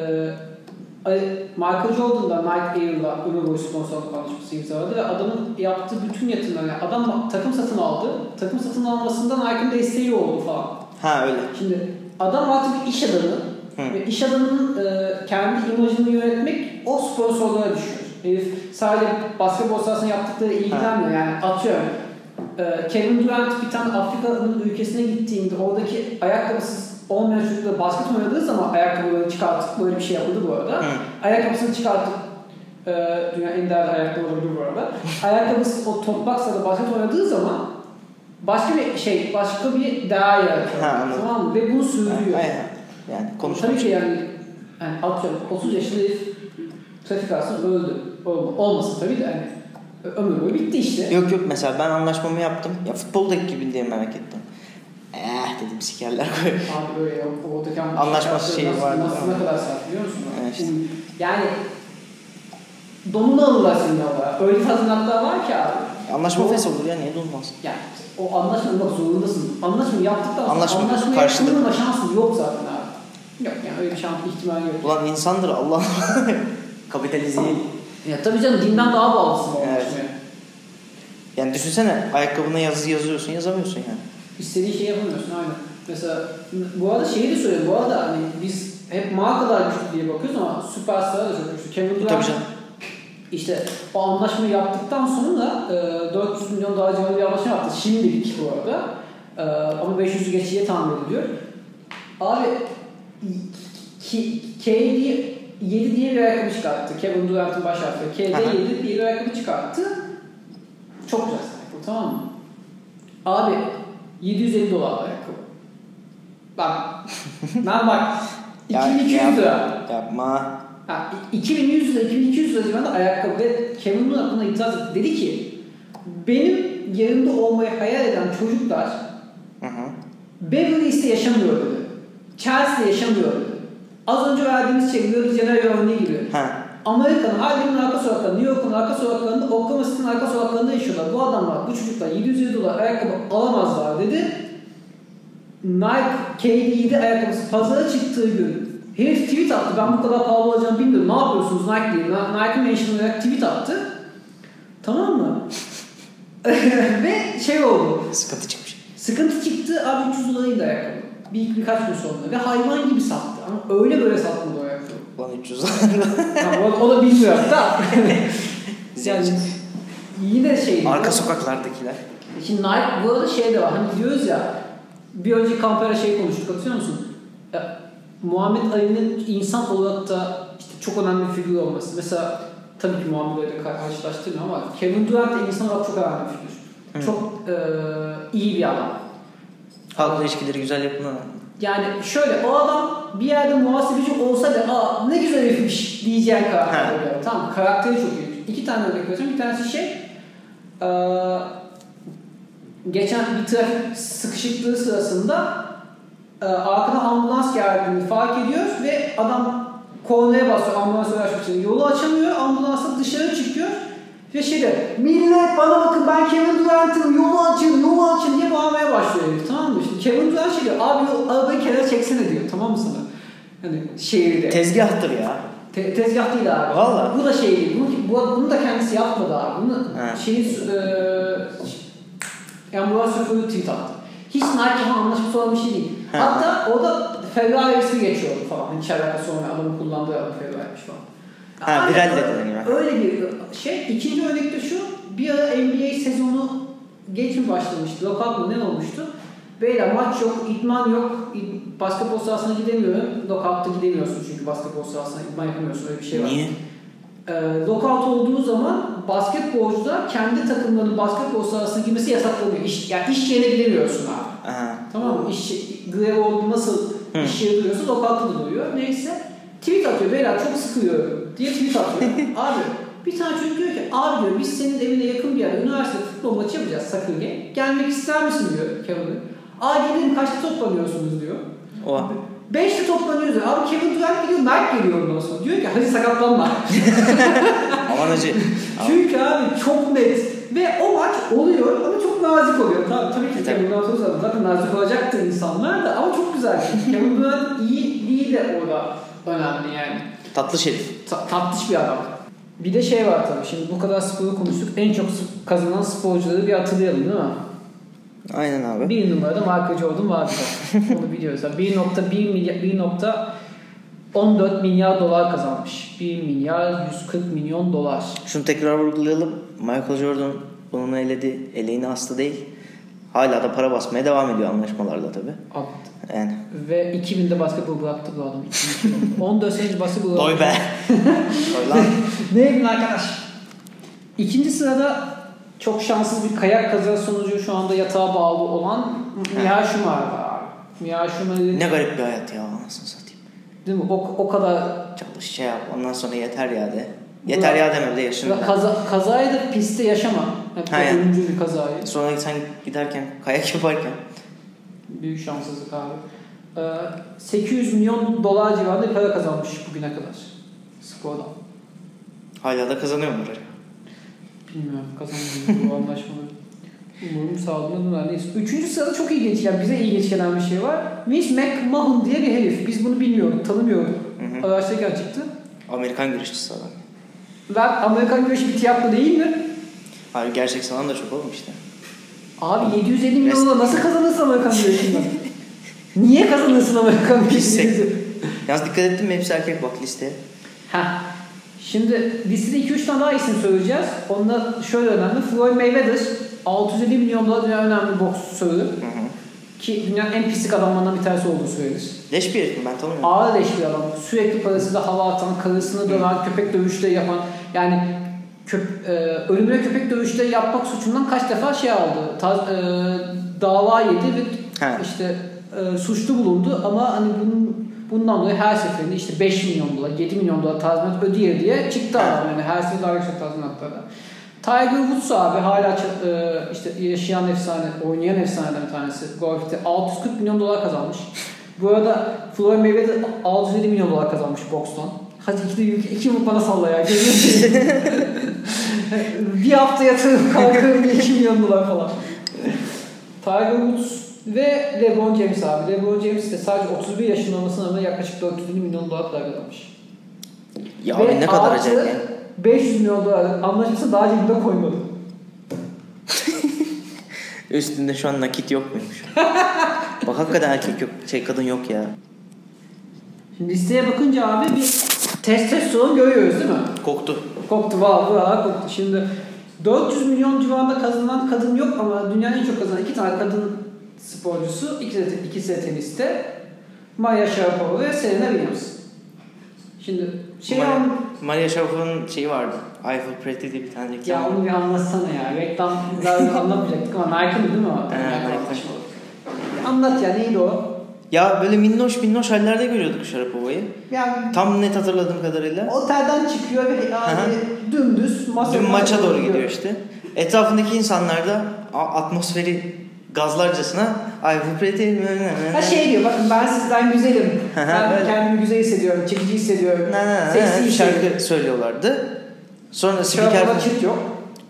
Michael Jordan da Nike Air'la ömür boyu sponsorluk anlaşması imzaladı ve adamın yaptığı bütün yatırımlar yani adam takım satın aldı. Takım satın almasında Nike'ın desteği oldu falan. Ha öyle. Şimdi adam artık bir iş adamı Hı. ve iş adamının e, kendi imajını yönetmek o sponsorlara düşüyor. Herif sadece basketbol sahasında yaptıkları ilgilenmiyor. Yani atıyorum e, Kevin Durant bir tane Afrika'nın ülkesine gittiğinde oradaki ayakkabısız olmayan çocuklar basket oynadığı zaman ayakkabıları çıkartıp böyle bir şey yapıldı bu arada. Hı. Ayakkabısını çıkartıp e, dünya en değerli ayakkabı olabilir bu arada. Ayakkabısı o toprak sahada basket oynadığı zaman başka bir şey, başka bir değer yaratıyor. Ha, anladım. tamam mı? Ve bunu sürdürüyor. Aynen. Yani konuşmak Tabii ki yani, yani atıyorum 30 yaşında herif trafik arasında öldü. Ol- Olmasın tabii de hani ömür boyu bitti işte. Yok yok mesela ben anlaşmamı yaptım. Ya futboldaki gibi diye merak ettim. Eh dedim sikerler koy. Abi böyle o- oradaki Anlaşması şeyi nasıl, vardı. Nasıl ne kadar sert biliyor musun? Evet işte. Yani donunu alırlar senin orada. Öyle tazminatlar var ki abi. Anlaşma O- fes olur ya niye durmaz? Yani o anlaşmayı bak zorundasın. Anlaşmayı yaptıktan sonra Anlaşma anlaşmayı karşılık. şansın yok zaten abi. Yok yani öyle bir şans ihtimali yok. Ulan insandır Allah kapitalizm. Ya tabii canım dinden daha bağlısın Evet. Yani düşünsene ayakkabına yazı yazıyorsun yazamıyorsun yani. İstediğin şeyi yapamıyorsun aynen. Mesela bu arada şeyi de söyleyeyim. Bu arada hani biz hep markalar güçlü diye bakıyoruz ama süperstar da çok güçlü. Kevin Durant işte o anlaşmayı yaptıktan sonra e, 400 milyon daha civarı bir anlaşma yaptı. Şimdilik bu arada. E, ama 500'ü geçeceği tahmin ediliyor. Abi K- KD 7 diye bir ayakkabı çıkarttı. Kevin Durant'ın baş harfi. KD Aha. 7 diye bir ayakkabı çıkarttı. Çok güzel ayakkabı tamam mı? Abi 750 dolar ayakkabı. Bak. Lan bak. Ya- 2200 yap- lira. Yapma. Ha, 2100 lira, 2200 lira civarında ayakkabı ve Kevin Durant buna itiraz etti. Dedi ki benim yerimde olmayı hayal eden çocuklar. Beverly Hills'te yaşamıyor dedi. Chelsea'de yaşamıyor dedi. Az önce verdiğimiz de Janeiro örneği gibi. Ha. Amerika'nın Harlem'in arka sokaklarında, New York'un arka sokaklarında, Oklahoma City'nin arka sokaklarında yaşıyorlar. Bu adamlar, bu çocuklar 750 dolar ayakkabı alamazlar dedi. Nike KD7 ayakkabısı pazara çıktığı gün herif tweet attı. Ben bu kadar pahalı olacağını bilmiyorum. Ne yapıyorsunuz Nike diye. Nike mention olarak tweet attı. Tamam mı? Ve şey oldu. Sıkıntı çıkmış. Sıkıntı çıktı abi 300 dolarıydı ayakkabı. Bir, birkaç gün sonra. Ve hayvan gibi sattı. Ama öyle böyle satmadı o ayakkabı. Ulan 300 Tamam, o, o da bilmiyorum da. yani yine şey. Arka sokaklardakiler. Şimdi Nike bu arada şey de var. Hani diyoruz ya bir önceki kampanya şey konuştuk hatırlıyor musun? Ya, Muhammed Ali'nin insan olarak da işte çok önemli bir figür olması. Mesela tabii ki Muhammed Ali'yle karşılaştırmıyorum ama Kevin Durant insan olarak çok önemli bir figür. Hı. Çok e, iyi bir adam. Halkla ilişkileri güzel yapılan. Yani şöyle o adam bir yerde muhasebeci olsa da aa ne güzel herifmiş diyeceğin karakter oluyor. Tamam karakteri çok iyi. İki tane örnek vereceğim. Bir tanesi şey eee, geçen bir trafik sıkışıklığı sırasında eee arkadan ambulans geldiğini fark ediyor ve adam kornaya basıyor ambulans uğraşmak için. Yolu açamıyor. Ambulansla dışarı çıkıyor. Ve şey diyor, millet bana bakın ben Kevin Durant'ım yolu Diyor, abi arabayı kenara çeksene diyor tamam mı sana? Hani şehirde. Tezgahtır ya. Te- tezgah değil abi. Valla. Bu da şey değil. Bunu, bu, bunu da kendisi yapmadı abi. Bunu He. şeyin e, ambulans şoförü tweet attı. Hiç Nike'la anlaşması olan bir şey değil. He. Hatta o da Ferrari ismi geçiyordu falan. Hiç alakası olmayan adamın kullandığı araba Ferrari'miş falan. Ha, Abi, viral dediler yani. Öyle bir şey. İkinci örnek de şu. Bir ara NBA sezonu geç mi başlamıştı? Lockout mu ne olmuştu? Beyler maç yok, idman yok. İd- Basketbol sahasına gidemiyorum. Lockout'ta gidemiyorsun çünkü basketbol sahasına idman yapamıyorsun. Öyle bir şey var. Niye? Ee, lockout olduğu zaman basketbolcular kendi takımlarının basketbol sahasına girmesi yasaklanıyor. İş, yani iş yerine gidemiyorsun abi. Aha. Tamam mı? İş, grev oldu nasıl Hı. iş yeri duruyorsa lockout'ta da duruyor. Neyse. Tweet atıyor. Beyler çok sıkılıyorum diye tweet atıyor. abi bir tane çocuk diyor ki abi diyor biz senin evine yakın bir yerde üniversite futbol maçı yapacağız Sakırge. Gelmek ister misin diyor Kevin. Gelirim kaçta toplanıyorsunuz diyor. O. Beşte toplanıyoruz. Abi Kevin Durant gidiyor Nike geliyor ondan sonra. Diyor ki hadi sakatlanma. Aman acı. Çünkü abi çok net. Ve o maç oluyor ama çok nazik oluyor. Tabii, tabii ki Tabii. Kevin Durant olsa zaten nazik olacaktır insanlar da ama çok güzel. Kevin Durant iyi değil de orada önemli yani. Tatlı şerif. Ta- tatlış bir adam. Bir de şey var tabii. Şimdi bu kadar sporu konuştuk. En çok kazanan sporcuları bir hatırlayalım değil mi? Aynen abi. Bir numarada Michael Jordan var zaten. Onu biliyoruz. Yani 1.1 milyar 1.14 milyar dolar kazanmış. 1 milyar 140 milyon dolar. Şunu tekrar vurgulayalım. Michael Jordan bunun eledi. Eleğini hasta değil. Hala da para basmaya devam ediyor anlaşmalarla tabi. Yani. Ve 2000'de basketbol bıraktı bu adam. 2002'de. 14 sene basketbol Doy be. Doy lan. ne bileyim arkadaş. İkinci sırada çok şanssız bir kayak kazası sonucu şu anda yatağa bağlı olan Miha Schumacher var abi. Miha Schumacher'in Ne garip bir hayat ya anasını satayım. değil mi? O, o kadar Çalış şey yap ondan sonra yeter ya de. Yeter ya deme de yaşını. Kaza, kazayı da pistte yaşama. Hep Ha, yani. ölümcül bir kazayı. Sonra sen giderken kayak yaparken Büyük şanssızlık abi. Ee, 800 milyon dolar civarında para kazanmış bugüne kadar spordan. Hala da kazanıyorlar. Bilmiyorum kazanmıyor bu anlaşmaları. Umarım sağlığına. Neyse. Üçüncü sırada çok ilginç yani bize ilginç gelen bir şey var. Vince McMahon diye bir herif. Biz bunu bilmiyorduk, tanımıyorduk. Hı hı. Araştırırken çıktı. Amerikan güreşçisi adam. Ve Amerikan güreşi bir tiyatro değil mi? Abi gerçek sanan da çok oğlum işte. Abi 750 milyon dolar nasıl kazanırsın Amerikan güreşinden? Niye kazanırsın Amerikan Liste. güreşinden? Yalnız dikkat ettin mi hepsi erkek bak listeye. Heh. Şimdi listede 2-3 tane daha isim söyleyeceğiz. Onlar şöyle önemli. Floyd Mayweather 650 milyon dolar dünya önemli boksörü. Ki dünyanın en pislik adamlarından bir tanesi olduğu söylenir. Leş bir herif mi ben tanımıyorum. Ağır leş bir adam. Sürekli parası da hava atan, karısını döven, köpek dövüşleri yapan. Yani köp, e, ölümüne köpek dövüşleri yapmak suçundan kaç defa şey aldı. Ta, e, dava yedi ve He. işte e, suçlu bulundu ama hani bunun bundan dolayı her seferinde işte 5 milyon dolar, 7 milyon dolar tazminat ödeye diye çıktı adam yani her seferinde daha yüksek tazminatlara. Tiger Woods abi hala e, işte yaşayan efsane, oynayan efsaneden bir tanesi. Golf'te 640 milyon dolar kazanmış. Bu arada Floyd Mayweather 650 milyon dolar kazanmış bokstan. Hadi iki, de, iki yumruk bana salla ya. Bir hafta yatırım kalkıyorum 2 milyon dolar falan. Tiger Woods ve LeBron James abi. LeBron James de sadece 31 yaşında olmasına rağmen yaklaşık 450 milyon dolar para kazanmış. Ya Ve abi ne kadar acayip ya. 500 milyon dolar anlaşması daha cebime koymadım. Üstünde şu an nakit yok muymuş? Bak hakikaten erkek yok, şey kadın yok ya. Şimdi listeye bakınca abi bir testosteron görüyoruz değil mi? Koktu. Koktu valla valla koktu. Şimdi 400 milyon civarında kazanan kadın yok ama dünyanın en çok kazanan iki tane kadın sporcusu. İkisi de, ikisi de teniste. Maria Sharapova ve Serena Williams. Şimdi şey Maria, an, Maria Sharapova'nın şeyi vardı. Eiffel Pretty diye bir tane reklam. ya onu bir anlatsana ya. Reklam zaten anlatmayacaktık ama Nike'ın değil mi o? Evet. Anlat ya neydi o? Ya böyle minnoş minnoş hallerde görüyorduk Sharapova'yı. Yani Tam net hatırladığım kadarıyla. otelden çıkıyor ve yani dümdüz masa Dün maça doğru gidiyor işte. Etrafındaki insanlar da atmosferi gazlarcasına Eiffel Pretty Ha şey diyor bakın ben sizden güzelim. Ben kendimi güzel hissediyorum, çekici hissediyorum. Seksi şarkı söylüyorlardı. Sonra spiker çıt yok.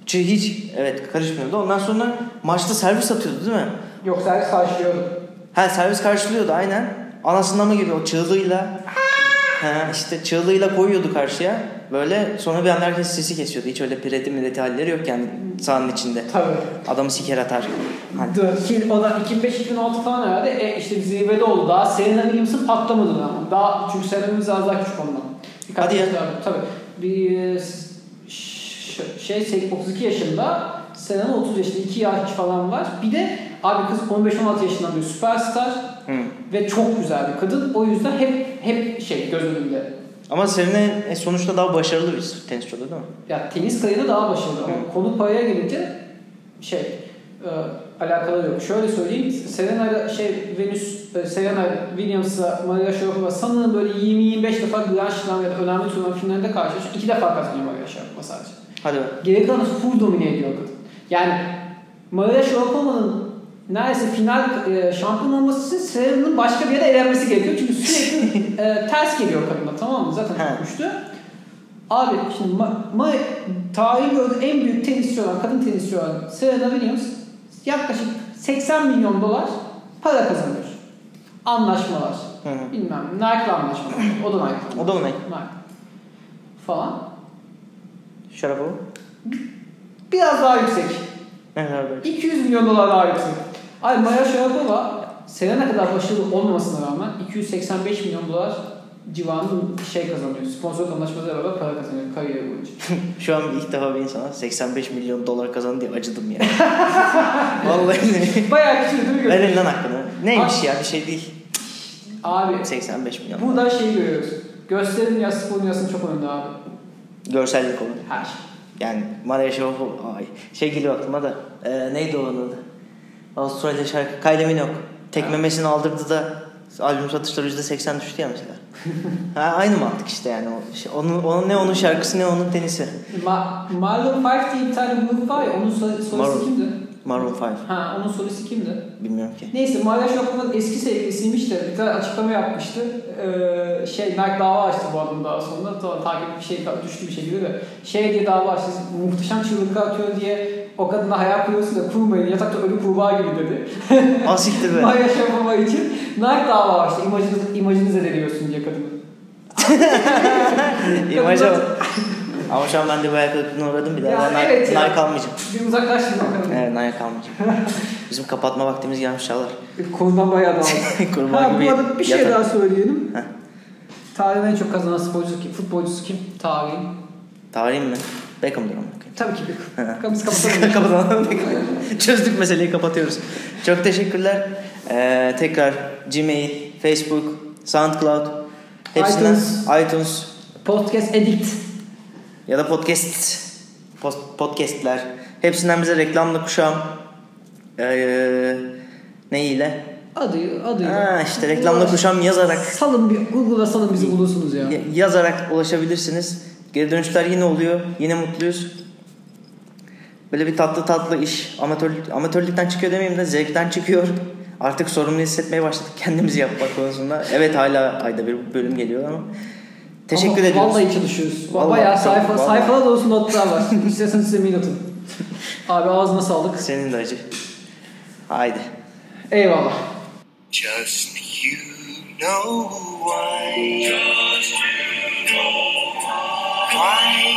Çı- hiç evet karışmıyordu. Ondan sonra maçta servis atıyordu değil mi? Yok servis karşılıyordu. Ha servis karşılıyordu aynen. Anasından mı gibi o çığlığıyla. Ha, işte çığlığıyla koyuyordu karşıya. Böyle sonra bir anda herkes sesi kesiyordu. Hiç öyle pireti mileti halleri yok yani sahanın içinde. Tabii. Adamı siker atar. Hani. O da 2005-2006 falan herhalde e, işte zirvede oldu daha. Serena Williams'ın patlamadı ama. Daha, çünkü Williams az daha küçük ondan. Birkaç Hadi ya. daha- Tabii. Bir şey 32 yaşında Serena 30 yaşında 2 yaş falan var. Bir de abi kız 15-16 yaşından bir süperstar Hı. ve çok güzel bir kadın. O yüzden hep hep şey göz önünde. Ama Serena e, sonuçta daha başarılı bir tenisçi oldu değil mi? Ya tenis kariyeri daha başarılı ama konu paraya gelince şey e, alakalı yok. Şöyle söyleyeyim. Serena şey Venus e, Serena Williams'la Maria Sharapova sanırım böyle 20-25 defa Grand Slam ya da önemli turnuva finalinde karşılaşıyor. İki defa kazanıyor Maria Sharapova sadece. Hadi be. Geri kalanı full domine ediyor kadın. Yani Maria Sharapova'nın neredeyse final e, şampiyon olması için Serena'nın başka bir yere elenmesi gerekiyor. Çünkü sürekli e, ters geliyor kadına tamam mı? Zaten çok güçlü. Abi şimdi ma, ma, tarihin gördüğü en büyük tenisçi olan, kadın tenisçi olan Serena Williams yaklaşık 80 milyon dolar para kazanıyor. Anlaşmalar. Hı hı. Bilmem Nike'la anlaşmalar. O da Nike. O da mı Nike? Nike. Falan. Şarapova. Biraz daha yüksek. Ne kadar böyle? 200 milyon dolar daha yüksek. Ay Maya Sharapova Serena kadar başarılı olmamasına rağmen 285 milyon dolar civarında şey kazanıyor. Sponsor anlaşmalarıyla beraber para kazanıyor kariyeri boyunca. Şu an ilk defa bir insana 85 milyon dolar kazandı diye acıdım ya. Vallahi. Bayağı küçük değil mi? Verin lan hakkını. Neymiş ya bir şey değil. Abi 85 milyon. burada şey görüyoruz. Gösterim dünyası spor dünyasının çok önünde abi. Görsellik olur. Her şey. Yani Maria Sharapova ay şey geliyor aklıma da e, neydi onun adı? Avustralya şarkı Kylie Minogue. Tek memesini aldırdı da albüm satışları %80 düştü ya mesela. ha, aynı mantık işte yani. Şey- onun, onun, ne onun şarkısı ne onun tenisi. Ma Marlon Fife diye bir tane grup var ya onun Maroon. kimdi? Maroon 5. Ha onun solisti kimdi? Bilmiyorum ki. Neyse Maria Sharapova'nın eski sevgilisiymiş de bir tane açıklama yapmıştı. Ee, şey Nike dava açtı bu adamı daha sonra. Ta, takip bir şey düştü bir şekilde de. Şey diye dava açtı. Muhteşem çığlıklar atıyor diye o kadına hayal kuruyorsun da kurmayın. Yatakta ölü kurbağa gibi dedi. Asiktir be. Maria Sharapova için Nike dava açtı. İmajını, imajını zedeliyorsun diye kadını. İmaja bak. Ama şu an ben de bayağı kırıklığına uğradım bir daha. Ya ben evet Nike, ya. Nike almayacağım. Bir uzaklaştın bakalım. Evet Nike almayacağım. Bizim kapatma vaktimiz gelmiş Çağlar. Konudan bayağı dağıldı. Kurbağa ha, bu arada bir şey daha söyleyelim. Heh. Tarihin en çok kazanan sporcusu kim? Futbolcusu kim? Tarihin. Tarihim mi? Beckham'dır ama. Tabii ki. Hı. Biz kapatalım. Kapatalım. Çözdük meseleyi kapatıyoruz. Çok teşekkürler. Ee, tekrar Gmail, Facebook, SoundCloud, hepsinden iTunes. iTunes Podcast Edit. Ya da podcast podcastler. Hepsinden bize reklamlı kuşağım. Ee, ne ile? Adı, adı. Ha, işte reklamlı kuşağım yazarak Salın bir Google'a salın bizi bulursunuz ya. Ya- yazarak ulaşabilirsiniz. Geri dönüşler yine oluyor. Yine mutluyuz. Böyle bir tatlı tatlı iş. Amatör, amatörlükten çıkıyor demeyeyim de zevkten çıkıyor. Artık sorumlu hissetmeye başladık kendimizi yapmak konusunda. Evet hala ayda bir bölüm geliyor ama. Teşekkür Ama ediyoruz. Vallahi çalışıyoruz. Vallahi, Bayağı sayfa, vallahi. sayfada dolusu notlar var. İsterseniz size min atın. Abi ağzına sağlık. Senin de acı. Haydi. Eyvallah. Just you know why. Just you know why.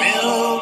Will.